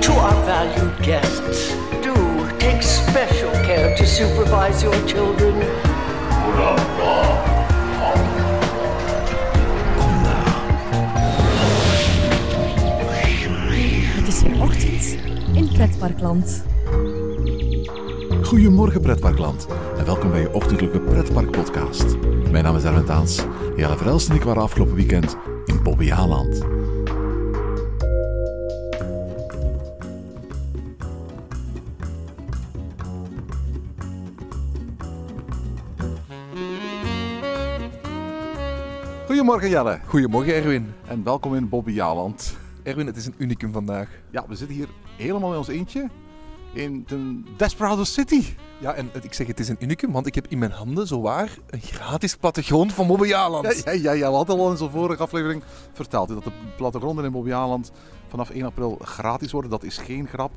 To our valued guests, do take special care to supervise your children. Het is weer ochtend in Pretparkland. Goedemorgen pretparkland en welkom bij je ochtendelijke pretparkpodcast. Mijn naam is Erwin Taans. Jelle Verhelst en ik waren afgelopen weekend in Bobbejaanland. Goedemorgen Jelle Goedemorgen Erwin. en welkom in Bobbejaanland. Erwin, het is een unicum vandaag. Ja, we zitten hier helemaal in ons eentje in de Desperado City. Ja, en het- ik zeg het is een unicum, want ik heb in mijn handen zowaar een gratis plattegrond van Mobbejaanland. Ja, ja, ja, ja, we hadden al in zo'n vorige aflevering verteld dat de plattegronden in Bobbejaanland vanaf 1 april gratis worden. Dat is geen grap.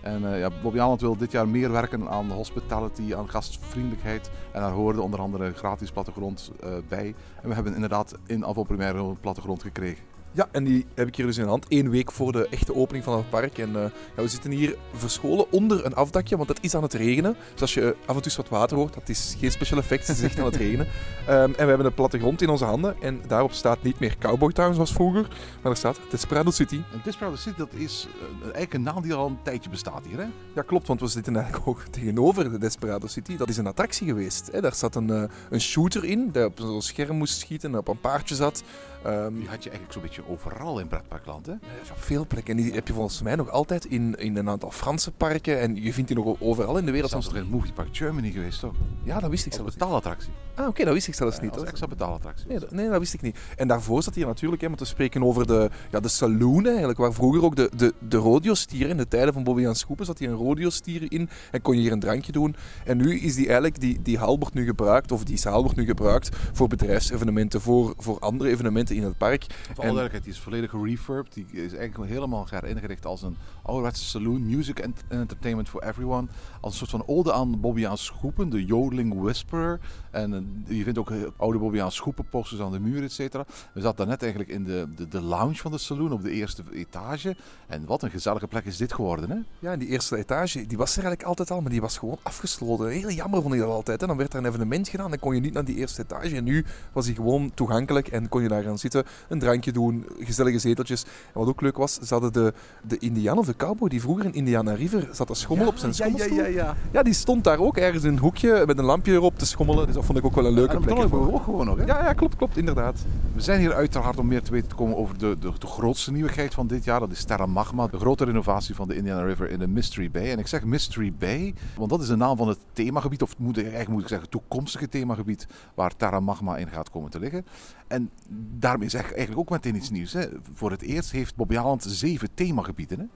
En eh ja, Bobbejaanland wil dit jaar meer werken aan hospitality, aan gastvriendelijkheid. En daar hoorde onder andere gratis plattegrond eh, bij. En we hebben inderdaad in Avo Primaire een plattegrond gekregen. Ja, en die heb ik hier dus in de hand. Eén week voor de echte opening van het park. En eh, ja, we zitten hier verscholen onder een afdakje, want het is aan het regenen. Dus als je af en toe wat water hoort, dat is geen special effect, het is echt aan het regenen. Ehm, en we hebben een plattegrond in onze handen. En daarop staat niet meer Cowboy Town zoals vroeger, maar er staat Desperado City. En Desperado City, dat is eh, eigenlijk een naam die al een tijdje bestaat hier. Hè? Ja, klopt, want we zitten eigenlijk ook tegenover de Desperado City. Dat is een attractie geweest. Hè. Daar zat een, eh, een shooter in, die op zo'n scherm moest schieten en op een paardje zat. Ehm, Die had je eigenlijk zo'n beetje overal in pretparkland. Hè? ja, is op veel plekken. En die heb je volgens mij nog altijd in, in een aantal Franse parken. En je vindt die nog overal in de wereld. Zelfs nog in Movie Park Germany geweest toch? Ja, dat wist ik Als zelfs betaalattractie. Ah, oké, dat wist ik zelfs Ja, niet. als Dat- extra betaalattractie. Nee, dat, nee, dat wist ik niet. En daarvoor zat hier natuurlijk, hè, want we spreken over de, ja, de saloon eigenlijk, waar vroeger ook de, de, de rodeo-stier, in de tijden van Bobby aan Schoepen, zat hier een rodeo-stier in en kon je hier een drankje doen. En nu is die eigenlijk, die, die hal wordt nu gebruikt, of die zaal wordt nu gebruikt voor bedrijfsevenementen, voor, voor andere evenementen in het park. Voor alle duidelijkheid, die is volledig refurbed. Die is eigenlijk helemaal ingericht als een ouderwetse saloon, music and entertainment for everyone. Als een soort van ode aan Bobby aan Schoepen, de Yodeling Whisperer. En eh, je vindt ook eh, oude Bobby aan Schoepen posters aan de muur, et cetera. We zaten daarnet eigenlijk in de, de, de lounge van de saloon op de eerste etage. En wat een gezellige plek is dit geworden, hè? Ja, en die eerste etage, die was er eigenlijk altijd al, maar die was gewoon afgesloten. Heel jammer vond ik dat altijd. Hè. Dan werd er een evenement gedaan, dan kon je niet naar die eerste etage. En nu was die gewoon toegankelijk en kon je daar gaan zitten, een drankje doen, gezellige zeteltjes. En wat ook leuk was, ze hadden de, de Indiaan of de cowboy die vroeger in Indiana River zat te schommelen op zijn ja, ja, schommelstoel. ja, ja. Ja, die stond daar ook ergens in een hoekje met een lampje erop te schommelen. Dus dat vond ik ook wel een leuke plek. dat ook gewoon nog, hè? Ja, ja, klopt, klopt, inderdaad. We zijn hier uiteraard om meer te weten te komen over de, de, de grootste nieuwigheid van dit jaar. Dat is Terra Magma, de grote renovatie van de Indiana River in de Mystery Bay. En ik zeg Mystery Bay, want dat is de naam van het themagebied, of moet, eigenlijk moet ik zeggen toekomstige themagebied, waar Terra Magma in gaat komen te liggen. En daarmee zeg ik eigenlijk ook meteen iets nieuws. Hè. Voor het eerst heeft Bobbejaanland zeven themagebieden. Hè.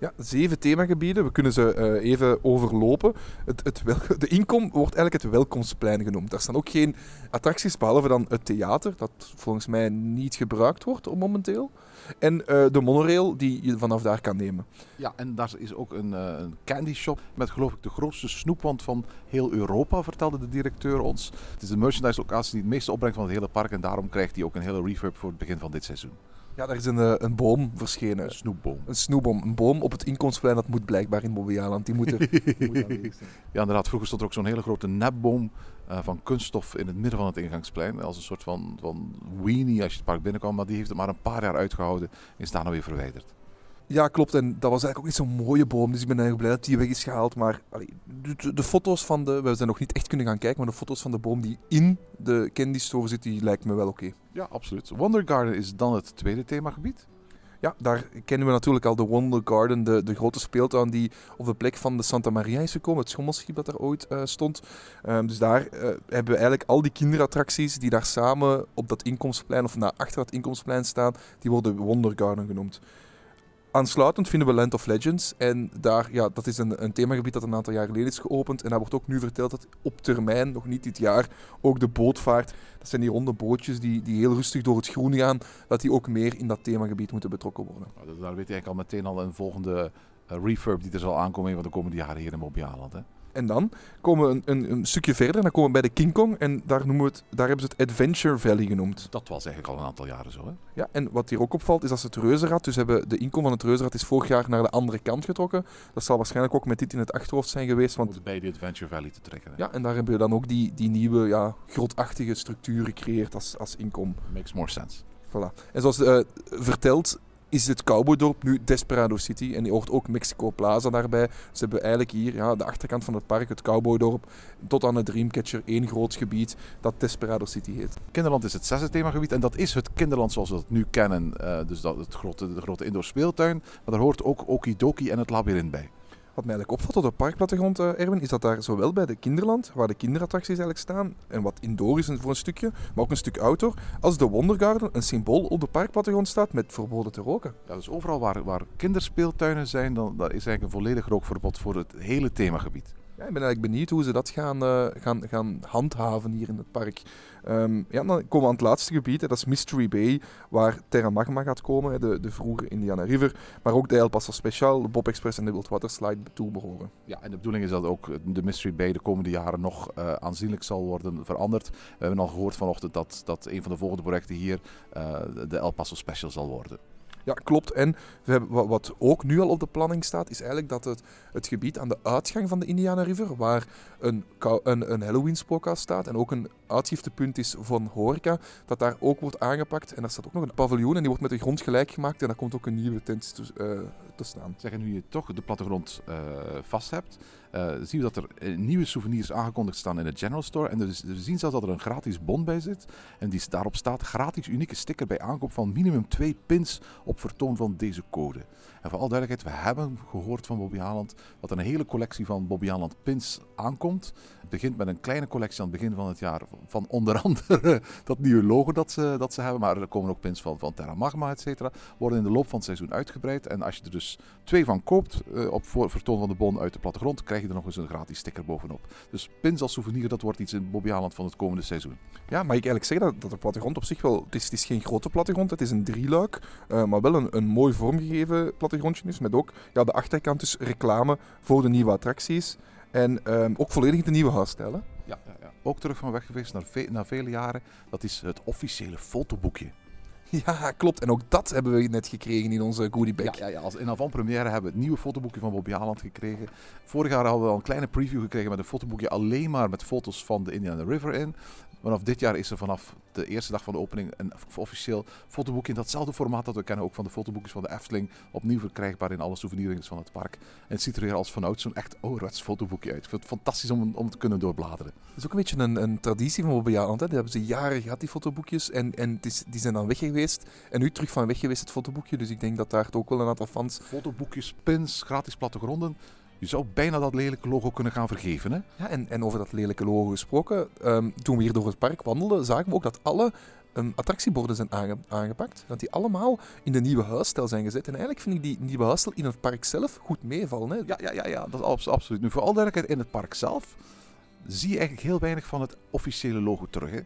Ja, zeven themagebieden. We kunnen ze eh, even overlopen. Het, het wel, de inkom wordt eigenlijk het welkomstplein genoemd. Daar staan ook geen attracties, behalve dan het theater, dat volgens mij niet gebruikt wordt momenteel. En eh, de monorail die je vanaf daar kan nemen. Ja, en daar is ook een, een candy shop met geloof ik de grootste snoepwand van heel Europa, vertelde de directeur ons. Het is de merchandise locatie die het meeste opbrengt van het hele park en daarom krijgt hij ook een hele refurb voor het begin van dit seizoen. Ja, daar is een, eh, een boom verschenen. Een snoepboom. Een snoepboom. Een boom op het inkomstplein, dat moet blijkbaar in Bobbejaanland. Die moeten. Ja, inderdaad. Vroeger stond er ook zo'n hele grote nepboom eh, van kunststof in het midden van het ingangsplein. Als een soort van, van weenie als je het park binnenkwam. Maar die heeft het maar een paar jaar uitgehouden en is daarna weer verwijderd. Ja, klopt. En dat was eigenlijk ook niet zo'n mooie boom. Dus ik ben eigenlijk blij dat die weg is gehaald. Maar allee, de, foto's van de... We zijn nog niet echt kunnen gaan kijken, maar de foto's van de boom die in de candy store zit, die lijkt me wel oké. Ja, absoluut. Wonder Garden is dan het tweede themagebied. Ja, daar kennen we natuurlijk al de Wonder Garden, de, de grote speeltuin die op de plek van de Santa Maria is gekomen. Het schommelschip dat daar ooit eh, stond. Ehm, dus daar eh, hebben we eigenlijk al die kinderattracties die daar samen op dat inkomstplein of na achter dat inkomstplein staan, die worden Wonder Garden genoemd. Aansluitend vinden we Land of Legends. En daar, ja, dat is een, een themagebied dat een aantal jaar geleden is geopend. En daar wordt ook nu verteld dat op termijn, nog niet dit jaar, ook de bootvaart, dat zijn die ronde bootjes die, die heel rustig door het groen gaan, dat die ook meer in dat themagebied moeten betrokken worden. Nou, dat- Daar weet je eigenlijk al meteen al een volgende eh, refurb die er zal aankomen een van de komende jaren hier in. Hè? En dan komen we een, een, een stukje verder, dan komen we bij de King Kong en daar, noemen we het, daar hebben ze het Adventure Valley genoemd. Dat was eigenlijk al een aantal jaren zo. Hè? Ja, en wat hier ook opvalt is dat ze het reuzenrad, dus hebben de inkom van het reuzenrad is vorig jaar naar de andere kant getrokken. Dat zal waarschijnlijk ook met dit in het achterhoofd zijn geweest, want Om bij die Adventure Valley te trekken. hè. ja, en daar hebben we dan ook die, die nieuwe ja, grotachtige structuur gecreëerd als, als inkom. Makes more sense. Voilà. En zoals eh, verteld is het cowboydorp nu Desperado City en die hoort ook Mexico Plaza daarbij. Ze hebben eigenlijk hier ja, de achterkant van het park, het cowboydorp, tot aan het Dreamcatcher, één groot gebied dat Desperado City heet. Kinderland is het zesde themagebied en dat is het kinderland zoals we dat nu kennen. Eh, dus dat, het grote, de grote indoor speeltuin. Maar daar hoort ook Okidoki en het labyrint bij. Wat mij opvalt op de parkplattegrond, eh, Erwin, is dat daar zowel bij de kinderland, waar de kinderattracties eigenlijk staan, en wat indoor is voor een stukje, maar ook een stuk outdoor, als de Wondergarden een symbool op de parkplattegrond staat met verboden te roken. Ja, dus overal waar, waar kinderspeeltuinen zijn, dan dat is eigenlijk een volledig rookverbod voor het hele themagebied. Ja, ik ben eigenlijk benieuwd hoe ze dat gaan, eh, gaan, gaan handhaven hier in het park. Ehm, ja, dan komen we aan het laatste gebied, dat is Mystery Bay, waar Terra Magma gaat komen, de, de vroege Indiana River, maar ook de El Paso Special, de Bob Express en de Wildwater Slide toe behoren. Ja, en de bedoeling is dat ook de Mystery Bay de komende jaren nog eh, aanzienlijk zal worden veranderd. We hebben al gehoord vanochtend dat, dat een van de volgende projecten hier eh, de El Paso Special zal worden. Ja, klopt. En we hebben, wat, ook nu al op de planning staat, is eigenlijk dat het, het gebied aan de uitgang van de Indiana River, waar een, een, een Halloween spookhuis staat en ook een uitgiftepunt is van horeca, dat daar ook wordt aangepakt. En daar staat ook nog een paviljoen en die wordt met de grond gelijk gemaakt en daar komt ook een nieuwe tent te, eh, te staan. Zeg, nu je toch de plattegrond eh, vast hebt, eh, zien we dat er eh, nieuwe souvenirs aangekondigd staan in de General Store. En dus, we zien zelfs dat er een gratis bon bij zit. En die, daarop staat gratis unieke sticker bij aankoop van minimum twee pins op vertoon van deze code. En voor alle duidelijkheid, we hebben gehoord van Bobby Haaland dat er een hele collectie van Bobby Haaland pins aankomt. Het begint met een kleine collectie aan het begin van het jaar van onder andere dat nieuwe logo dat ze, dat ze hebben. Maar er komen ook pins van, van Terra Magma, et cetera. Worden in de loop van het seizoen uitgebreid. En als je er dus twee van koopt eh, op vertoon van de bon uit de plattegrond, krijg je er nog eens een gratis sticker bovenop. Dus pins als souvenir, dat wordt iets in Bobby Haaland van het komende seizoen. Ja, mag ik eigenlijk zeggen dat, dat de plattegrond op zich wel... Het is, geen grote plattegrond, het is een drieluik, eh, maar wel een, een mooi vormgegeven is. Met ook ja, de achterkant dus reclame voor de nieuwe attracties. En ehm, ook volledig de nieuwe huisstijl. hè. Ja, ja, ja. Ook terug van weg geweest na, ve- na vele jaren. Dat is het officiële fotoboekje. Ja, klopt. En ook dat hebben we net gekregen in onze goodiebag. Ja, ja, ja. Als in avant-première hebben we het nieuwe fotoboekje van Bobby Haaland gekregen. Vorig jaar hadden we al een kleine preview gekregen met een fotoboekje alleen maar met foto's van de Indiana River in. Vanaf dit jaar is er vanaf de eerste dag van de opening een officieel fotoboekje in datzelfde formaat dat we kennen ook van de fotoboekjes van de Efteling. Opnieuw verkrijgbaar in alle souvenirwinkels van het park. En het ziet er weer als vanuit zo'n echt ouderwets fotoboekje uit. Ik vind het fantastisch om, om te kunnen doorbladeren. Dat is ook een beetje een, een traditie van. Hè. Die hebben ze jaren gehad, die fotoboekjes. En, en het is, die zijn dan weg geweest. En nu terug van weg geweest, het fotoboekje. Dus ik denk dat daar ook wel een aantal fans... Fotoboekjes, pins, gratis plattegronden. Je zou bijna dat lelijke logo kunnen gaan vergeven. Hè? Ja, en, en over dat lelijke logo gesproken. ehm, toen we hier door het park wandelden, zagen we ook dat alle ehm, attractieborden zijn aange- aangepakt. Dat die allemaal in de nieuwe huisstijl zijn gezet. En eigenlijk vind ik die nieuwe huisstijl in het park zelf goed meevallen. Hè. Ja, ja, ja, ja, dat is abs- absoluut. Nu, voor alle duidelijkheid, in het park zelf zie je eigenlijk heel weinig van het officiële logo terug. Hè?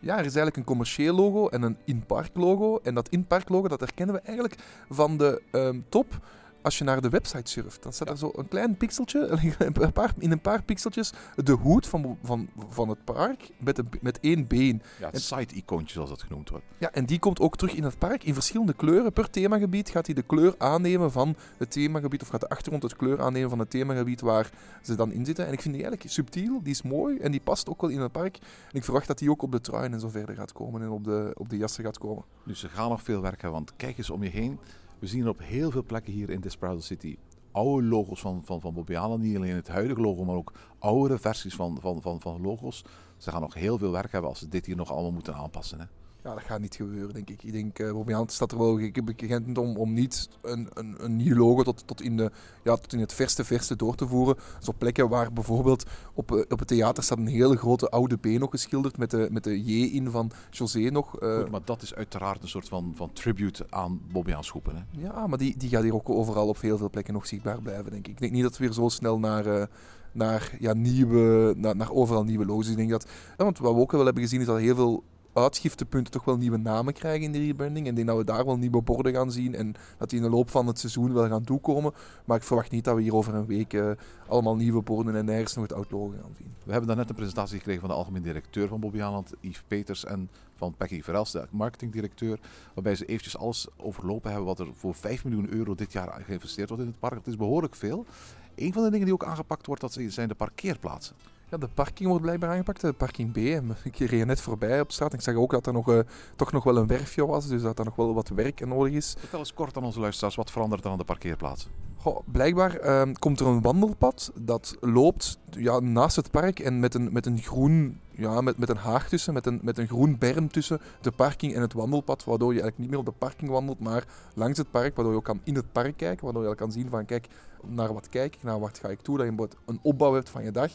Ja, er is eigenlijk een commercieel logo en een in-park logo. En dat in-park logo, dat herkennen we eigenlijk van de ehm, top. Als je naar de website surft, dan staat er zo een klein pixeltje, een paar, in een paar pixeltjes, de hoed van, van, van het park met, een, met één been. Ja, het side-icoontje zoals dat genoemd wordt. Ja, en die komt ook terug in het park in verschillende kleuren. Per themagebied gaat hij de kleur aannemen van het themagebied, of gaat de achtergrond het kleur aannemen van het themagebied waar ze dan in zitten. En ik vind die eigenlijk subtiel, die is mooi en die past ook wel in het park. En ik verwacht dat die ook op de truien en zo verder gaat komen en op de, op de jassen gaat komen. Dus ze gaan nog veel werk hebben, want kijk eens om je heen. We zien op heel veel plekken hier in Desperado City oude logos van, van, van Bobby. Niet alleen het huidige logo, maar ook oudere versies van, van, van, van logo's. Ze gaan nog heel veel werk hebben als ze dit hier nog allemaal moeten aanpassen. Hè. Ja, dat gaat niet gebeuren, denk ik. Ik denk, uh, Bobby Haaland staat er wel gekend om, om niet een, een, een nieuw logo tot, tot, in de, ja, tot in het verste verste door te voeren. Dus op plekken waar bijvoorbeeld op, uh, op het theater staat een hele grote oude B nog geschilderd met de, met de J in van José nog. Uh, Goed, maar dat is uiteraard een soort van, van tribute aan Bobby Aanschoepen. Hè? Ja, maar die, die gaat hier ook overal op heel veel plekken nog zichtbaar blijven, denk ik. Ik denk niet dat we weer zo snel naar naar, ja, nieuwe, naar, naar overal nieuwe logo's. Ik denk dat, ja, want wat we ook wel hebben gezien is dat heel veel uitgiftepunten toch wel nieuwe namen krijgen in de rebranding. En ik denk dat we daar wel nieuwe borden gaan zien en dat die in de loop van het seizoen wel gaan toekomen. Maar ik verwacht niet dat we hier over een week eh, allemaal nieuwe borden en nergens nog het oud logo gaan zien. We hebben daarnet een presentatie gekregen van de algemeen directeur van Bobby Aland, Yves Peters, en van Peggy Verels, de marketingdirecteur, waarbij ze eventjes alles overlopen hebben wat er voor 5 miljoen euro dit jaar geïnvesteerd wordt in het park. Het is behoorlijk veel. Een van de dingen die ook aangepakt wordt, dat zijn de parkeerplaatsen. Ja, de parking wordt blijkbaar aangepakt, de parking B. Ik reed net voorbij op straat en ik zag ook dat er nog, uh, toch nog wel een werfje was, dus dat er nog wel wat werk nodig is. Vertel eens kort aan onze luisteraars, wat verandert er aan de parkeerplaatsen? Goh, blijkbaar uh, komt er een wandelpad dat loopt ja, naast het park en met een, met een groen ja, met, met een haag tussen, met een, met een groen berm tussen de parking en het wandelpad, waardoor je eigenlijk niet meer op de parking wandelt, maar langs het park, waardoor je ook kan in het park kijken, waardoor je kan zien van kijk, naar wat kijk ik, naar wat ga ik toe, dat je een opbouw hebt van je dag.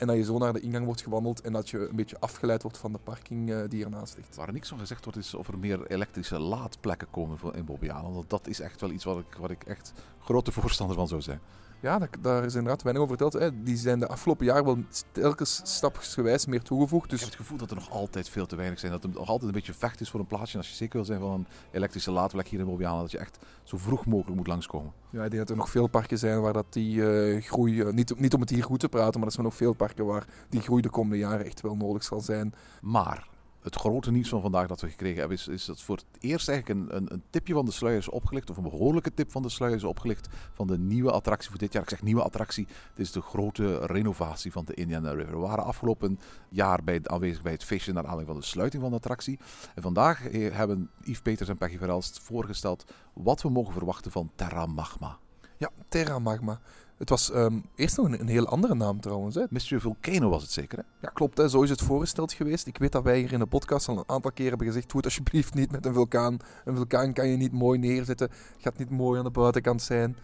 En dat je zo naar de ingang wordt gewandeld en dat je een beetje afgeleid wordt van de parking uh, die ernaast ligt. Waar niks van gezegd wordt is of er meer elektrische laadplekken komen in Bobbejaanland. Want dat is echt wel iets wat ik, wat ik echt grote voorstander van zou zijn. Ja, daar is inderdaad weinig over verteld. Hè. Die zijn de afgelopen jaar wel telkens stapsgewijs meer toegevoegd. Dus... Ik heb het gevoel dat er nog altijd veel te weinig zijn. Dat er nog altijd een beetje vecht is voor een plaatsje. Als je zeker wil zijn van een elektrische laadplek hier in Bobbejaanland, dat je echt zo vroeg mogelijk moet langskomen. Ja, ik denk dat er nog veel parken zijn waar dat die uh, groei, uh, niet, niet om het hier goed te praten, maar er zijn nog veel parken waar die groei de komende jaren echt wel nodig zal zijn. Maar het grote nieuws van vandaag dat we gekregen hebben, is, is dat voor het eerst eigenlijk een, een, een, tipje van de sluier is opgelicht, of een behoorlijke tip van de sluier is opgelicht van de nieuwe attractie voor dit jaar. Ik zeg nieuwe attractie, dit is de grote renovatie van de Indiana River. We waren afgelopen jaar bij, aanwezig bij het feestje naar aanleiding van de sluiting van de attractie. En vandaag hebben Yves Peters en Peggy Verelst voorgesteld wat we mogen verwachten van Terra Magma. Ja, Terra Magma. Het was um, eerst nog een, een, heel andere naam trouwens. Hè. Mystery Volcano was het zeker, hè? Ja, klopt. Hè. Zo is het voorgesteld geweest. Ik weet dat wij hier in de podcast al een aantal keren hebben gezegd... Doe het alsjeblieft niet met een vulkaan. Een vulkaan kan je niet mooi neerzetten. Gaat niet mooi aan de buitenkant zijn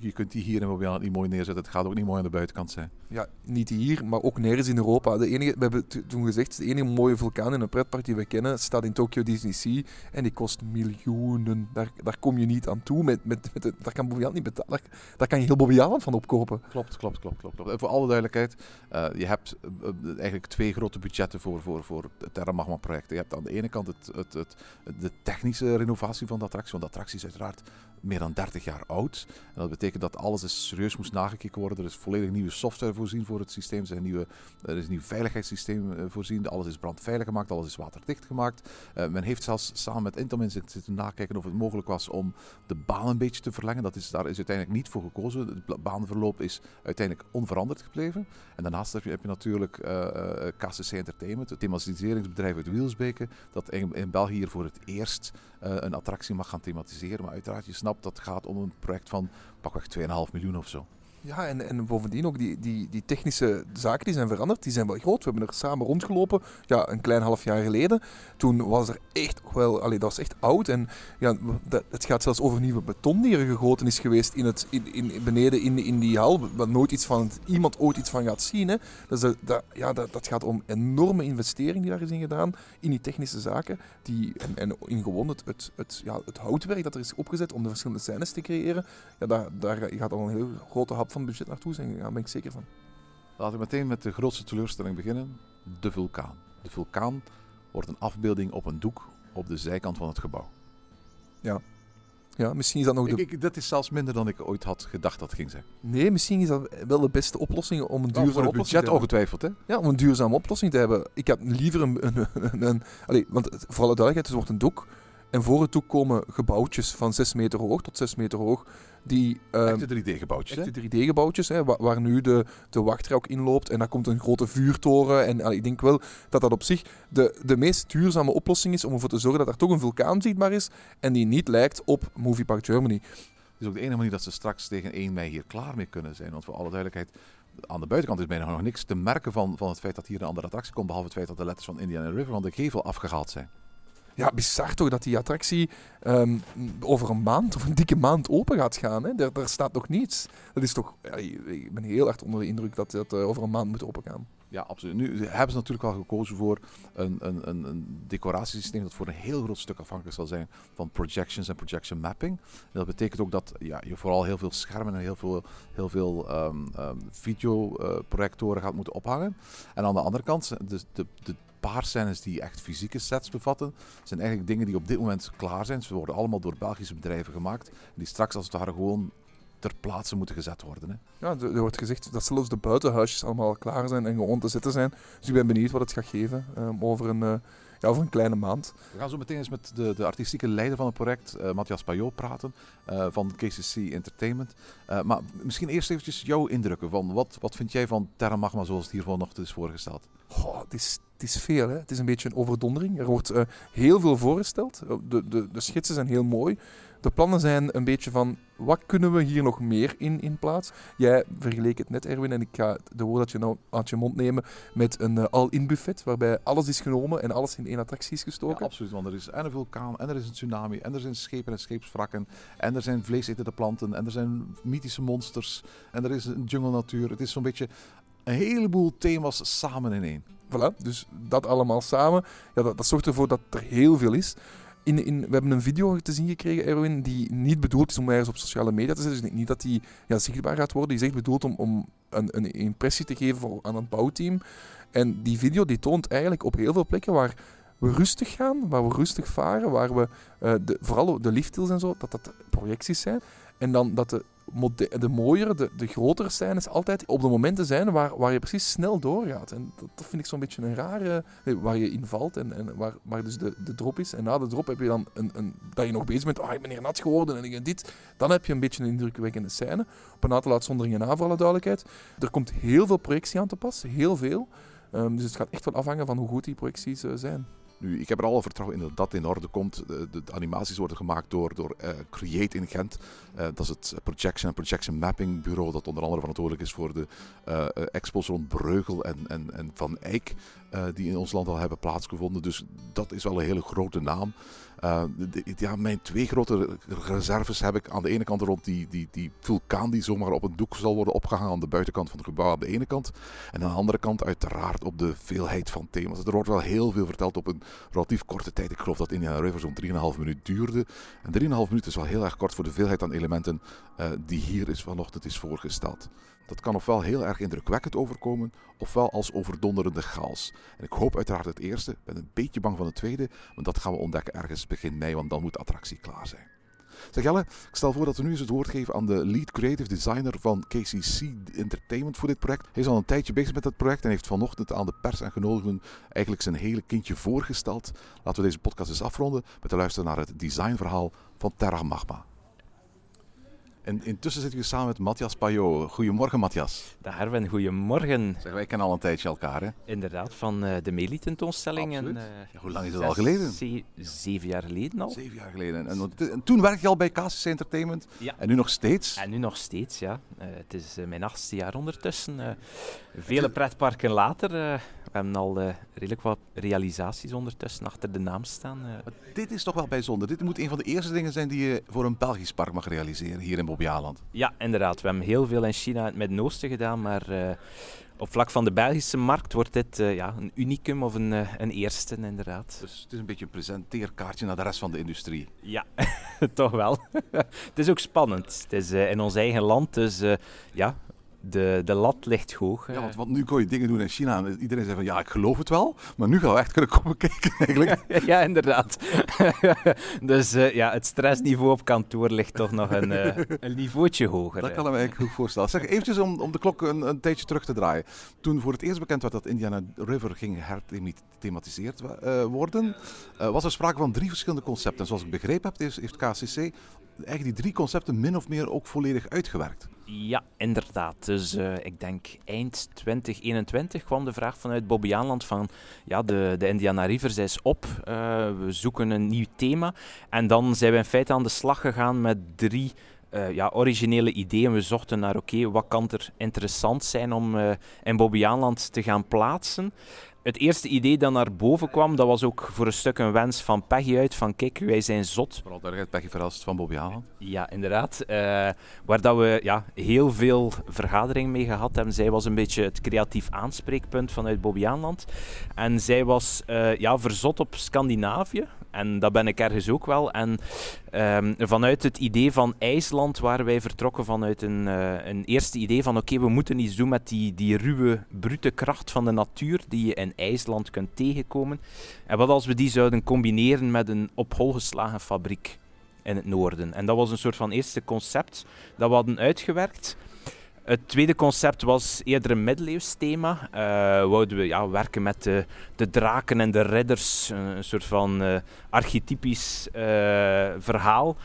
je kunt die hier in Mobiaan niet mooi neerzetten. Het gaat ook niet mooi aan de buitenkant zijn. Ja, niet hier, maar ook nergens in Europa. De enige, we hebben toen gezegd, de enige mooie vulkaan in een pretpark die we kennen staat in Tokyo Disney Sea. En die kost miljoenen. Daar, daar kom je niet aan toe. Met, met, met, daar kan Bobbejaanland niet betalen. Daar, daar, kan je heel Bobbejaanland van opkopen. Klopt, klopt, klopt. klopt, klopt. En voor alle duidelijkheid, uh, je hebt uh, eigenlijk twee grote budgetten voor, voor, voor het Terra Magma project. Je hebt aan de ene kant het, het, het, de technische renovatie van de attractie. Want de attractie is uiteraard meer dan 30 jaar oud. En dat betekent dat alles is serieus moest nagekeken worden. Er is volledig nieuwe software voorzien voor het systeem. Er, nieuwe, er is een nieuw veiligheidssysteem uh, voorzien. Alles is brandveilig gemaakt, alles is waterdicht gemaakt. Uh, men heeft zelfs samen met Intamin zitten nakijken of het mogelijk was om de baan een beetje te verlengen. Dat is, daar is uiteindelijk niet voor gekozen. Het baanverloop is uiteindelijk onveranderd gebleven. En daarnaast heb je, heb je natuurlijk uh, uh, KCC Entertainment, het thematiseringsbedrijf uit Wielsbeke, dat in, België voor het eerst een attractie mag gaan thematiseren. Maar uiteraard, je snapt dat gaat om een project van pakweg 2,5 miljoen of zo. Ja, en, en bovendien ook die, die, die technische zaken die zijn veranderd, die zijn wel groot. We hebben er samen rondgelopen, ja, een klein half jaar geleden. Toen was er echt wel, allee, dat was echt oud. En ja, dat, het gaat zelfs over nieuwe beton die er gegoten is geweest in het, in, in, beneden in, in die hal. Wat nooit iets van, iemand ooit iets van gaat zien. Hè. Dus dat, dat, ja, dat, dat gaat om enorme investering die daar is in gedaan, in die technische zaken. Die, en, en in gewoon het, het, het, ja, het houtwerk dat er is opgezet om de verschillende scènes te creëren. Ja, daar, daar gaat al een heel grote hap van budget naartoe zijn gegaan, ben ik zeker van. Laten we meteen met de grootste teleurstelling beginnen. De vulkaan. De vulkaan wordt een afbeelding op een doek op de zijkant van het gebouw. Ja. Ja, misschien is dat nog de... Ik, ik, dat is zelfs minder dan ik ooit had gedaed dat het ging zijn. Nee, misschien is dat wel de beste oplossing om een duurzame nou, oplossing budget ongetwijfeld, hè? Ja, om een duurzame oplossing te hebben. Ik heb liever een... een, een, een allez, want voor alle duidelijkheid, het wordt een doek. En voor het doek komen gebouwtjes van 6 meter hoog tot 6 meter hoog. Die, uh, echte 3D-gebouwtjes, Echte 3D-gebouwtjes, waar, waar, nu de, de wachtrij ook inloopt. En daar komt een grote vuurtoren. En allee, ik denk wel dat dat op zich de, de meest duurzame oplossing is om ervoor te zorgen dat er toch een vulkaan zichtbaar is. En die niet lijkt op Movie Park Germany. Het is ook de enige manier dat ze straks tegen 1 mei hier klaar mee kunnen zijn. Want voor alle duidelijkheid, aan de buitenkant is bijna nog niks te merken van, van het feit dat hier een andere attractie komt. Behalve het feit dat de letters van Indiana River van de gevel afgehaald zijn. Ja, bizar toch dat die attractie um, over een maand of een dikke maand open gaat gaan. Hè? Daar, staat nog niets. Dat is toch, ik ben heel erg onder de indruk dat dat uh, over een maand moet opengaan. Ja, absoluut. Nu hebben ze natuurlijk al gekozen voor een, een, een, een decoratiesysteem dat voor een heel groot stuk afhankelijk zal zijn van projections en projection mapping. En dat betekent ook dat ja, je vooral heel veel schermen en heel veel, heel veel um, um, videoprojectoren gaat moeten ophangen. En aan de andere kant, de, de paar scènes die echt fysieke sets bevatten. Zijn eigenlijk dingen die op dit moment klaar zijn. Ze worden allemaal door Belgische bedrijven gemaakt. Die straks als het ware gewoon ter plaatse moeten gezet worden. Hè. Ja, er wordt gezegd dat zelfs de buitenhuisjes allemaal al klaar zijn en gewoon te zitten zijn. Dus ik ben benieuwd wat het gaat geven ehm, over, een, eh, ja, over een kleine maand. We gaan zo meteen eens met de, de artistieke leider van het project, eh Matthias Payot, praten. eh, van KCC Entertainment. Maar misschien eerst eventjes jouw indrukken. Van wat, wat vind jij van Terra Magma zoals het hier vanochtend is voorgesteld? Goh, het, is, is veel, hè. het is een beetje een overdondering. Er wordt eh, heel veel voorgesteld. Eh, De, de, de schetsen zijn heel mooi. De plannen zijn een beetje van, wat kunnen we hier nog meer in, in plaats? Jij vergeleek het net, Erwin, en ik ga de woord nou uit je mond nemen met een eh, all-in buffet, waarbij alles is genomen en alles in één attractie is gestoken. absoluut, want er is en een vulkaan, en er is een tsunami, en er zijn schepen en scheepswrakken, en er zijn vleesetende planten, en er zijn mythische monsters, en er is een jungle natuur. Het is zo'n beetje een heleboel thema's samen in één. Voilà, dus dat allemaal samen, ja, dat, zorgt ervoor dat er heel veel is. In, in, we hebben een video te zien gekregen, Erwin, die niet bedoeld is om ergens op sociale media te zetten. Dus niet dat die ja, zichtbaar gaat worden. Die is echt bedoeld om, om een, een impressie te geven voor, aan het bouwteam. En die video die toont eigenlijk op heel veel plekken waar we rustig gaan, waar we rustig varen, waar we eh, de, vooral de lifthill en zo, dat dat projecties zijn. En dan dat de, de mooiere, de, de grotere scènes altijd op de momenten zijn waar, waar je precies snel doorgaat. En dat, vind ik zo'n beetje een rare... waar je invalt en, en waar, waar dus de, de drop is. En na de drop heb je dan een, een, dat je nog bezig bent. Ah, ik ben hier nat geworden en ik ben dit. Dan heb je een beetje een indrukwekkende scène. Op een aantal uitzonderingen na, voor alle duidelijkheid. Er komt heel veel projectie aan te pas. Heel veel. Ehm, dus het gaat echt wel afhangen van hoe goed die projecties eh, zijn. Ik heb er alle vertrouwen in dat dat in orde komt. De, de, animaties worden gemaakt door, door eh, Create in Gent. Eh, dat is het Projection en Projection Mapping bureau dat onder andere verantwoordelijk is voor de eh, eh, expos rond Breugel en, en, en Van Eyck, die in ons land al hebben plaatsgevonden. Dus dat is wel een hele grote naam. Eh, ja, mijn twee grote reserves heb ik aan de ene kant rond die, die, die vulkaan die zomaar op een doek zal worden opgehangen aan de buitenkant van het gebouw aan de ene kant. En aan de andere kant uiteraard op de veelheid van thema's. Er wordt wel heel veel verteld op een relatief korte tijd. Ik geloof dat Indiana River zo'n 3,5 minuut duurde. En 3,5 minuut is wel heel erg kort voor de veelheid aan elementen eh, die hier is vanochtend is voorgesteld. Dat kan ofwel heel erg indrukwekkend overkomen, ofwel als overdonderende chaos. En ik hoop uiteraard het eerste. Ik ben een beetje bang van het tweede, maar dat gaan we ontdekken ergens begin mei, want dan moet de attractie klaar zijn. Zeg Jelle, ik stel voor dat we nu eens het woord geven aan de lead creative designer van KCC Entertainment voor dit project. Hij is al een tijdje bezig met het project en heeft vanochtend aan de pers en genodigden eigenlijk zijn hele kindje voorgesteld. Laten we deze podcast eens afronden met te luisteren naar het designverhaal van Terra Magma. En intussen zitten we samen met Matthias Payot. Goedemorgen Matthias. Dag Erwin, goedemorgen. Zeg, wij kennen al een tijdje elkaar hè? Inderdaad, van eh, de. Absoluut. En, eh, Ja, hoe lang is het zes, al geleden? ze- zeven jaar geleden al. Zeven jaar geleden. En, en, en toen werkte je al bij KCC Entertainment Ja. en nu nog steeds. En nu nog steeds, ja. Eh, het is mijn achtste jaar ondertussen. Vele pretparken later. We hebben al eh, redelijk wat realisaties ondertussen achter de naam staan. eh. Dit is toch wel bijzonder. Dit moet een van de eerste dingen zijn die je voor een Belgisch park mag realiseren hier in Bobbejaanland. Ja, inderdaad. We hebben heel veel in China en het Midden-Oosten gedaan, maar eh, op vlak van de Belgische markt wordt dit ja, een unicum of een, een eerste, inderdaad. Dus het is een beetje een presenteerkaartje naar de rest van de industrie. Ja, toch wel. het is ook spannend. Het is in ons eigen land, dus ja, de, de lat ligt hoog. Ja, eh. want, want nu kon je dingen doen in China en iedereen zei van ja, ik geloof het wel. Maar nu gaan we echt kunnen komen kijken eigenlijk. ja, inderdaad. dus eh, ja, het stressniveau op kantoor ligt toch nog een, eh, een niveautje hoger. Dat kan ik me eigenlijk goed voorstellen. Zeg, eventjes om, om de klok een, een tijdje terug te draaien. Toen voor het eerst bekend werd dat Indiana River ging herthematiseerd worden, was er sprake van drie verschillende concepten. En zoals ik begrepen heb, heeft, heeft KCC eigenlijk die drie concepten min of meer ook volledig uitgewerkt. Ja, inderdaad. Dus eh, ik denk eind 2021 kwam de vraag vanuit Bobbejaanland van ja, de, de Indiana River zij is op, eh, we zoeken een nieuw thema. En dan zijn we in feite aan de slag gegaan met drie eh, ja, originele ideeën. We zochten naar oké, wat kan er interessant zijn om eh, in Bobbejaanland te gaan plaatsen. Het eerste idee dat naar boven kwam, dat was ook voor een stuk een wens van Peggy uit, van kijk, wij zijn zot Vooral duidelijkheid, Peggy Verhelst van Bobby Haaland. ja, inderdaad. Eh, waar dat we ja, heel veel vergadering mee gehad hebben. Zij was een beetje het creatief aanspreekpunt vanuit Bobbejaanland. En zij was eh, ja, verzot op Scandinavië. En dat ben ik ergens ook wel. En ehm, vanuit het idee van IJsland waren wij vertrokken vanuit een, eh, een eerste idee van oké, we moeten iets doen met die, die ruwe, brute kracht van de natuur die je in IJsland kunt tegenkomen. En wat als we die zouden combineren met een op hol geslagen fabriek in het noorden. En dat was een soort van eerste concept dat we hadden uitgewerkt. Het tweede concept was eerder een middeleeuws thema. Uh, wouden we ja, werken met de, de draken en de ridders, een soort van uh, archetypisch uh, verhaal.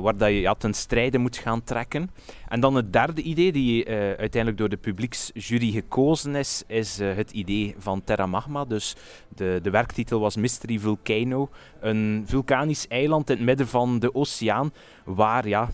waar dat je ja, ten strijde moet gaan trekken. En dan het derde idee, die uiteindelijk door de publieksjury gekozen is, is het idee van Terra Magma. Dus de, de werktitel was Mystery Volcano. Een vulkanisch eiland in het midden van de oceaan, waar ja,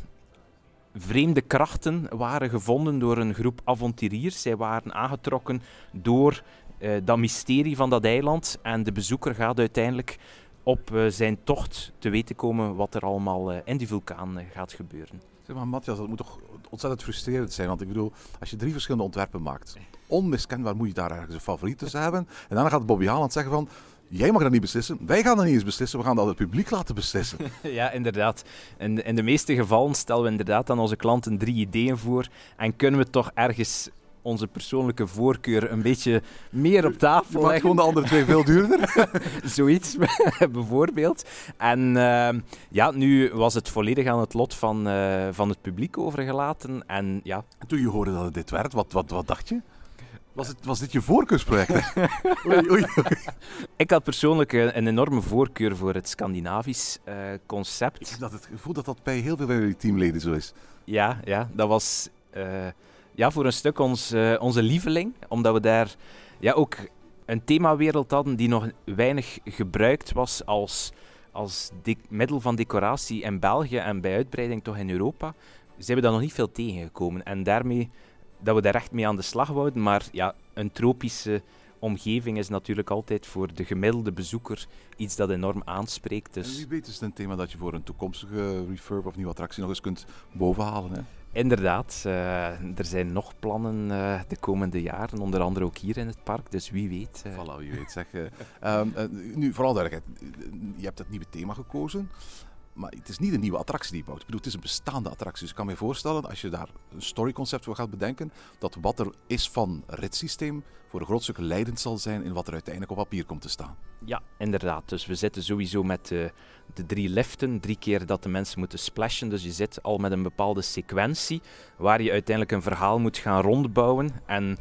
vreemde krachten waren gevonden door een groep avonturiers. Zij waren aangetrokken door uh, dat mysterie van dat eiland. En de bezoeker gaat uiteindelijk op uh, zijn tocht te weten komen wat er allemaal uh, in die vulkaan gaat gebeuren. Maar, Matthias, dat moet toch ontzettend frustrerend zijn. Want ik bedoel, als je drie verschillende ontwerpen maakt, onmiskenbaar moet je daar ergens een favoriet tussen hebben. En dan gaat Bobby Haaland zeggen van, Jij mag dat niet beslissen. Wij gaan dat niet eens beslissen. We gaan dat het publiek laten beslissen. ja, inderdaad. In, in de meeste gevallen stellen we inderdaad aan onze klanten drie ideeën voor. En kunnen we toch ergens onze persoonlijke voorkeur een beetje meer op tafel leggen. gewoon de andere twee veel duurder. Zoiets, bijvoorbeeld. En uh, ja, nu was het volledig aan het lot van, uh, van het publiek overgelaten. En, ja. Toen je hoorde dat het dit werd, wat, wat, wat dacht je? Was, het, was dit je voorkeursproject? oei, oei, Ik had persoonlijk een, een, enorme voorkeur voor het Scandinavisch uh, concept. Ik dat het gevoel dat dat bij heel veel van jullie teamleden zo is. Ja, ja dat was uh, ja, voor een stuk ons, uh, onze lieveling. Omdat we daar ja, ook een themawereld hadden die nog weinig gebruikt was als, als middel van decoratie in België en bij uitbreiding toch in Europa. Zijn we daar nog niet veel tegengekomen. En daarmee dat we daar echt mee aan de slag wouden. Maar ja, een tropische omgeving is natuurlijk altijd voor de gemiddelde bezoeker iets dat enorm aanspreekt. Dus... En wie weet is het een thema dat je voor een toekomstige refurb of nieuwe attractie nog eens kunt bovenhalen. Hè? Inderdaad, uh, er zijn nog plannen uh, de komende jaren, onder andere ook hier in het park, dus wie weet. Uh... Voilà, wie weet zeg. um, nu, vooral duidelijkheid, je hebt het nieuwe thema gekozen. Maar het is niet een nieuwe attractie die je bouwt. Ik bedoel, het is een bestaande attractie. Dus ik kan me voorstellen, als je daar een storyconcept voor gaat bedenken, dat wat er is van ritssysteem voor een groot stuk leidend zal zijn in wat er uiteindelijk op papier komt te staan. Ja, inderdaad. Dus we zitten sowieso met de, de drie liften, drie keer dat de mensen moeten splashen. Dus je zit al met een bepaalde sequentie waar je uiteindelijk een verhaal moet gaan rondbouwen. En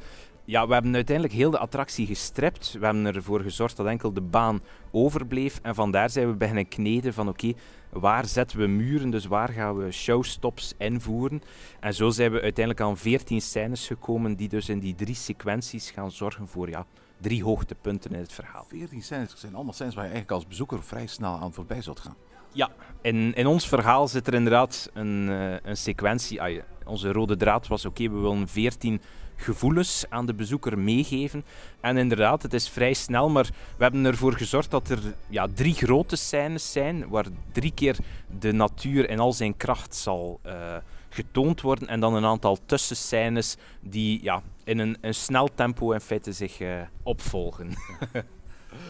ja, we hebben uiteindelijk heel de attractie gestript. We hebben ervoor gezorgd dat enkel de baan overbleef. En vandaar zijn we beginnen kneden van oké, waar zetten we muren, dus waar gaan we showstops invoeren. En zo zijn we uiteindelijk aan 14 scènes gekomen die dus in die drie sequenties gaan zorgen voor ja, drie hoogtepunten in het verhaal. 14 scènes zijn allemaal scènes waar je eigenlijk als bezoeker vrij snel aan voorbij zult gaan. Ja, in, in ons verhaal zit er inderdaad een, uh, een sequentie. Ah, onze rode draad was oké, we willen 14 gevoelens aan de bezoeker meegeven. En inderdaad, het is vrij snel, maar we hebben ervoor gezorgd dat er ja, drie grote scènes zijn, waar drie keer de natuur in al zijn kracht zal uh, getoond worden. En dan een aantal tussenscènes die ja, in een, een snel tempo in feite zich uh, opvolgen.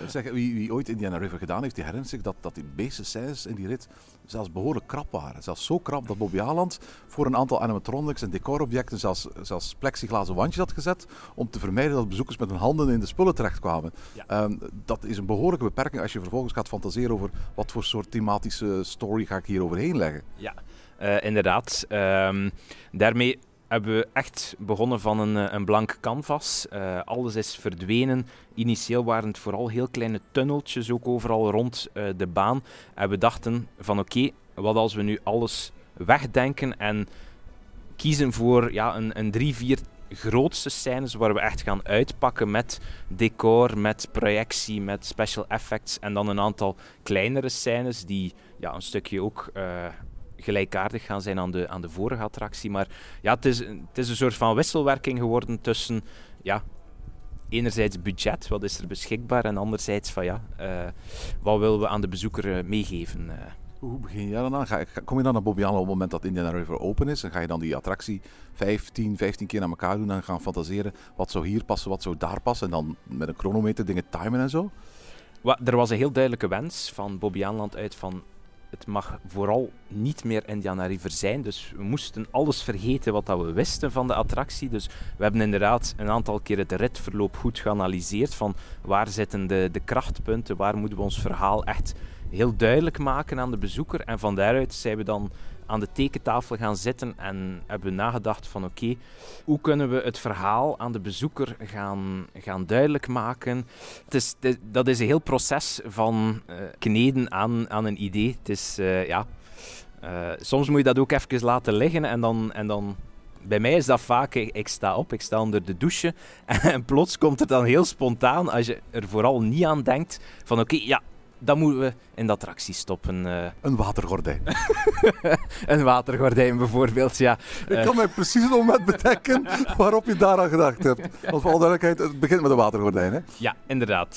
Zeg, wie, wie, ooit Indiana River gedaan heeft, die herinnert zich dat, dat die scènes in die rit zelfs behoorlijk krap waren. Zelfs zo krap dat Bobby Haaland voor een aantal animatronics en decorobjecten zelfs, zelfs plexiglazen wandjes had gezet om te vermijden dat bezoekers met hun handen in de spullen terechtkwamen. Ja. Um, dat is een behoorlijke beperking als je vervolgens gaat fantaseren over wat voor soort thematische story ga ik hier overheen leggen. Ja, uh, inderdaad. Um, daarmee hebben we echt begonnen van een, eh, een blank canvas. Uh, alles is verdwenen. Initieel waren het vooral heel kleine tunneltjes ook overal rond uh, de baan. En we dachten van oké, wat als we nu alles wegdenken en kiezen voor ja, een, een drie, vier grootste scènes waar we echt gaan uitpakken met decor, met projectie, met special effects en dan een aantal kleinere scènes die ja, een stukje ook gelijkaardig gaan zijn aan de, aan de vorige attractie. Maar ja, het is, het is een soort van wisselwerking geworden tussen ja, enerzijds budget, wat is er beschikbaar, en anderzijds van ja, uh, wat willen we aan de bezoeker uh, meegeven. Uh. Hoe begin je dan aan? Ga, kom je dan naar Bobbiano op het moment dat Indiana River open is? En ga je dan die attractie 15, 15 keer naar elkaar doen en gaan fantaseren wat zou hier passen, wat zou daar passen? En dan met een chronometer dingen timen en zo? Er was een heel duidelijke wens van Bobby Aanland uit van het mag vooral niet meer Indiana River zijn. Dus we moesten alles vergeten wat dat we wisten van de attractie. Dus we hebben inderdaad een aantal keer het ritverloop goed geanalyseerd van waar zitten de, de krachtpunten, waar moeten we ons verhaal echt heel duidelijk maken aan de bezoeker. En van daaruit zijn we dan aan de tekentafel gaan zitten en hebben nagedacht van oké, hoe kunnen we het verhaal aan de bezoeker gaan, gaan duidelijk maken. Het is, dat is een heel proces van eh, kneden aan, aan een idee. Het is, eh, ja, eh, soms moet je dat ook even laten liggen en dan... En dan bij mij is dat vaak, ik, ik sta op, ik sta onder de douche en plots komt het dan heel spontaan, als je er vooral niet aan denkt, van oké, ja, dat moeten we in de attractie stoppen. eh. Een watergordijn. een watergordijn bijvoorbeeld, ja. Ik kan mij precies het moment bedenken waarop je daaraan gedacht hebt. Want voor alle duidelijkheid, het begint met een watergordijn. Hè? Ja, inderdaad. Eh,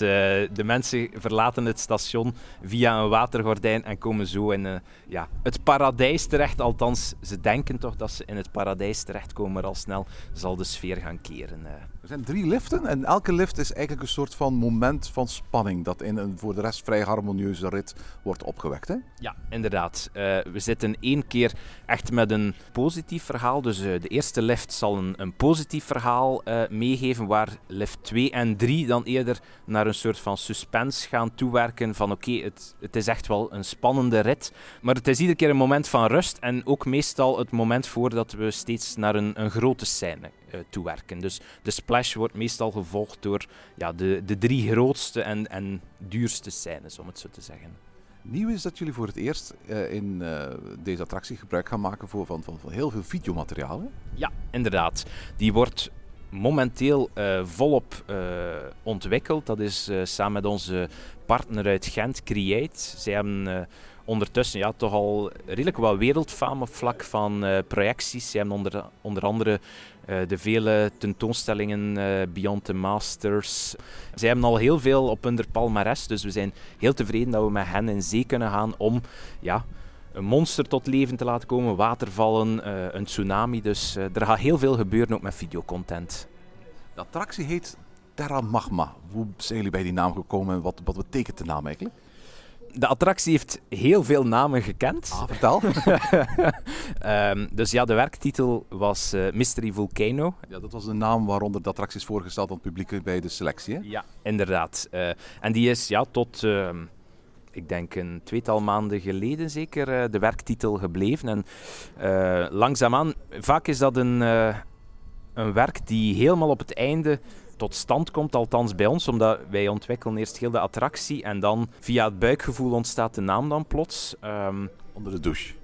de mensen verlaten het station via een watergordijn en komen zo in eh, ja, het paradijs terecht. Althans, ze denken toch dat ze in het paradijs terechtkomen, maar al snel zal de sfeer gaan keren. eh. Er zijn drie liften en elke lift is eigenlijk een soort van moment van spanning dat in een voor de rest vrij harmonieuze rit wordt opgewekt. Hè? Ja, inderdaad. Eh, we zitten één keer echt met een positief verhaal. Dus eh, de eerste lift zal een, een positief verhaal eh, meegeven, waar lift 2 en 3 dan eerder naar een soort van suspense gaan toewerken. Van oké, het, het is echt wel een spannende rit. Maar het is iedere keer een moment van rust en ook meestal het moment voordat we steeds naar een, een grote scène toewerken. Dus de splash wordt meestal gevolgd door ja, de, de drie grootste en, en duurste scènes, om het zo te zeggen. Nieuw is dat jullie voor het eerst eh, in eh, deze attractie gebruik gaan maken voor, van, van, van heel veel videomateriaal. Hè? Ja, inderdaad. Die wordt momenteel eh, volop eh, ontwikkeld. Dat is eh, samen met onze partner uit Gent, Create. Zij hebben eh, ondertussen ja, toch al redelijk wat wereldfaam op vlak van eh, projecties. Zij hebben onder, onder andere eh, de vele tentoonstellingen eh, Beyond the Masters. Zij hebben al heel veel op hun palmares, dus we zijn heel tevreden dat we met hen in zee kunnen gaan om ja, een monster tot leven te laten komen, watervallen, eh, een tsunami. Dus er gaat heel veel gebeuren ook met videocontent. De attractie heet Terra Magma. Hoe zijn jullie bij die naam gekomen en wat, wat betekent de naam eigenlijk? De attractie heeft heel veel namen gekend. Ah, vertel. Ehm, dus ja, de werktitel was eh, Mystery Volcano. ja, dat was de naam waaronder de attractie is voorgesteld aan het publiek bij de selectie. Hè? Ja, inderdaad. Eh, en die is ja, tot, ehm, ik denk een tweetal maanden geleden zeker, eh, de werktitel gebleven. En langzaamaan, vaak is dat een, een werk die helemaal op het einde tot stand komt, althans bij ons, omdat wij ontwikkelen eerst heel de attractie en dan via het buikgevoel ontstaat de naam dan plots. Ehm, Onder de douche.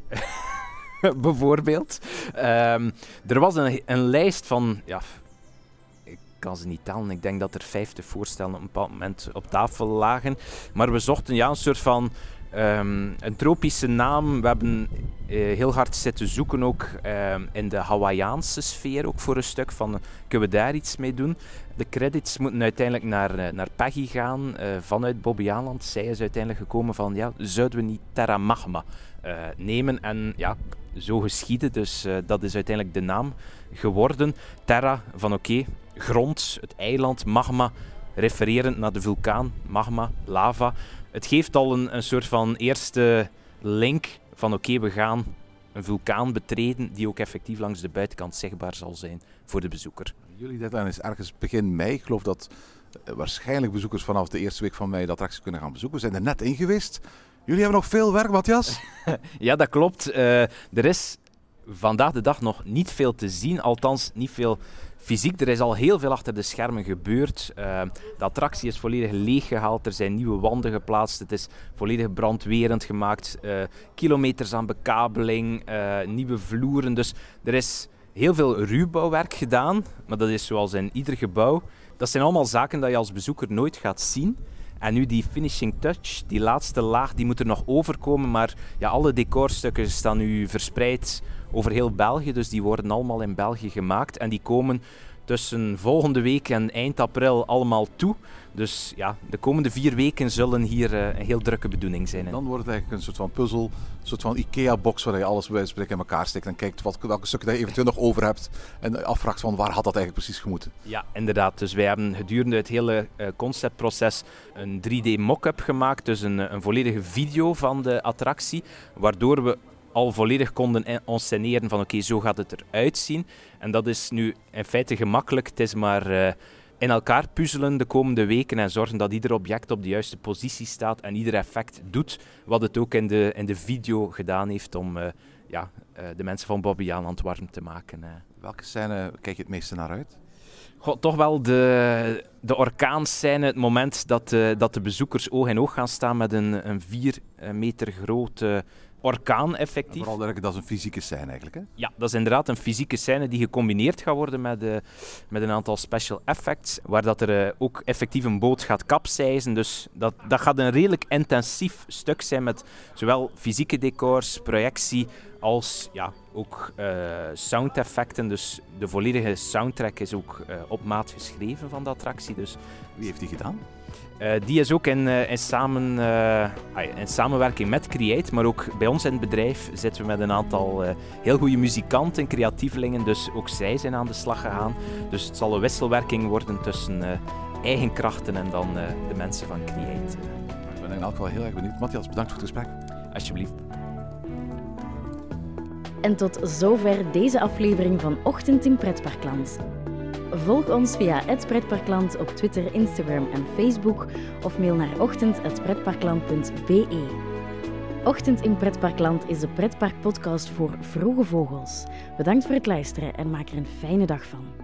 bijvoorbeeld. Ehm, er was een, een lijst van, ja, ik kan ze niet tellen. Ik denk dat er 50 voorstellen op een bepaald moment op tafel lagen. Maar we zochten ja, een soort van ehm, een tropische naam. We hebben eh, heel hard zitten zoeken ook ehm, in de Hawaïaanse sfeer ook voor een stuk. Van, kunnen we daar iets mee doen? De credits moeten uiteindelijk naar, eh, naar Peggy gaan eh, vanuit Bobbejaanland. Zij is uiteindelijk gekomen van, ja, zouden we niet Terra Magma nemen? En ja, zo geschieden. Dus dat is uiteindelijk de naam geworden. Terra, van oké, grond, het eiland, magma, refererend naar de vulkaan, magma, lava. Het geeft al een, een soort van eerste link van oké, we gaan een vulkaan betreden die ook effectief langs de buitenkant zichtbaar zal zijn voor de bezoeker. Jullie deadline is ergens begin mei. Ik geloof dat eh, waarschijnlijk bezoekers vanaf de eerste week van mei de attractie kunnen gaan bezoeken. We zijn er net in geweest. Jullie hebben nog veel werk, Matthias. Ja, dat klopt. Eh, er is vandaag de dag nog niet veel te zien, althans niet veel fysiek. Er is al heel veel achter de schermen gebeurd. Eh, de attractie is volledig leeggehaald, er zijn nieuwe wanden geplaatst, het is volledig brandwerend gemaakt. Eh, kilometers aan bekabeling, eh, nieuwe vloeren. Dus er is heel veel ruwbouwwerk gedaan, maar dat is zoals in ieder gebouw. Dat zijn allemaal zaken dat je als bezoeker nooit gaat zien. En nu die finishing touch, die laatste laag, die moet er nog overkomen. Maar ja, alle decorstukken staan nu verspreid over heel België. Dus die worden allemaal in België gemaakt. En die komen tussen volgende week en eind april allemaal toe. Dus ja, de komende vier weken zullen hier uh, een heel drukke bedoeling zijn. Dan wordt het eigenlijk een soort van puzzel, een soort van IKEA-box waar je alles bij spreken in elkaar steekt en kijkt wat, welke stukken je eventueel nog over hebt en afvraagt van waar had dat eigenlijk precies gemoeten. Ja, inderdaad. Dus wij hebben gedurende het hele uh, conceptproces een 3D mock-up gemaakt, dus een, een volledige video van de attractie, waardoor we al volledig konden onsceneren van oké, zo gaat het eruit zien. En dat is nu in feite gemakkelijk. Het is maar uh, in elkaar puzzelen de komende weken en zorgen dat ieder object op de juiste positie staat en ieder effect doet wat het ook in de, in de video gedaan heeft om uh, ja, uh, de mensen van Bobbejaanland warm te maken. Welke scène kijk je het meeste naar uit? God, toch wel de, de orkaanscène, het moment dat, uh, dat de bezoekers oog in oog gaan staan met een, een vier meter grote orkaan effectief. Vooral dat is een fysieke scène eigenlijk. Hè? Ja, dat is inderdaad een fysieke scène die gecombineerd gaat worden met, uh, met een aantal special effects. Waar dat er uh, ook effectief een boot gaat kapseizen. Dus dat, dat gaat een redelijk intensief stuk zijn met zowel fysieke decors, projectie, als ja, ook uh, soundeffecten. Dus de volledige soundtrack is ook op maat geschreven van de attractie. Dus wie heeft die gedaan? Uh, die is ook in, uh, in, samen, uh, in samenwerking met Create, maar ook bij ons in het bedrijf zitten we met een aantal heel goede muzikanten, creatievelingen, dus ook zij zijn aan de slag gegaan. Dus het zal een wisselwerking worden tussen eigen krachten en dan de mensen van Create. Ik ben in elk geval heel erg benieuwd. Matthias, bedankt voor het gesprek. Alsjeblieft. En tot zover deze aflevering van Ochtend in Pretparkland. Volg ons via het Pretparkland op Twitter, Instagram en Facebook of mail naar ochtend.pretparkland.be. Ochtend in Pretparkland is de pretparkpodcast voor vroege vogels. Bedankt voor het luisteren en maak er een fijne dag van.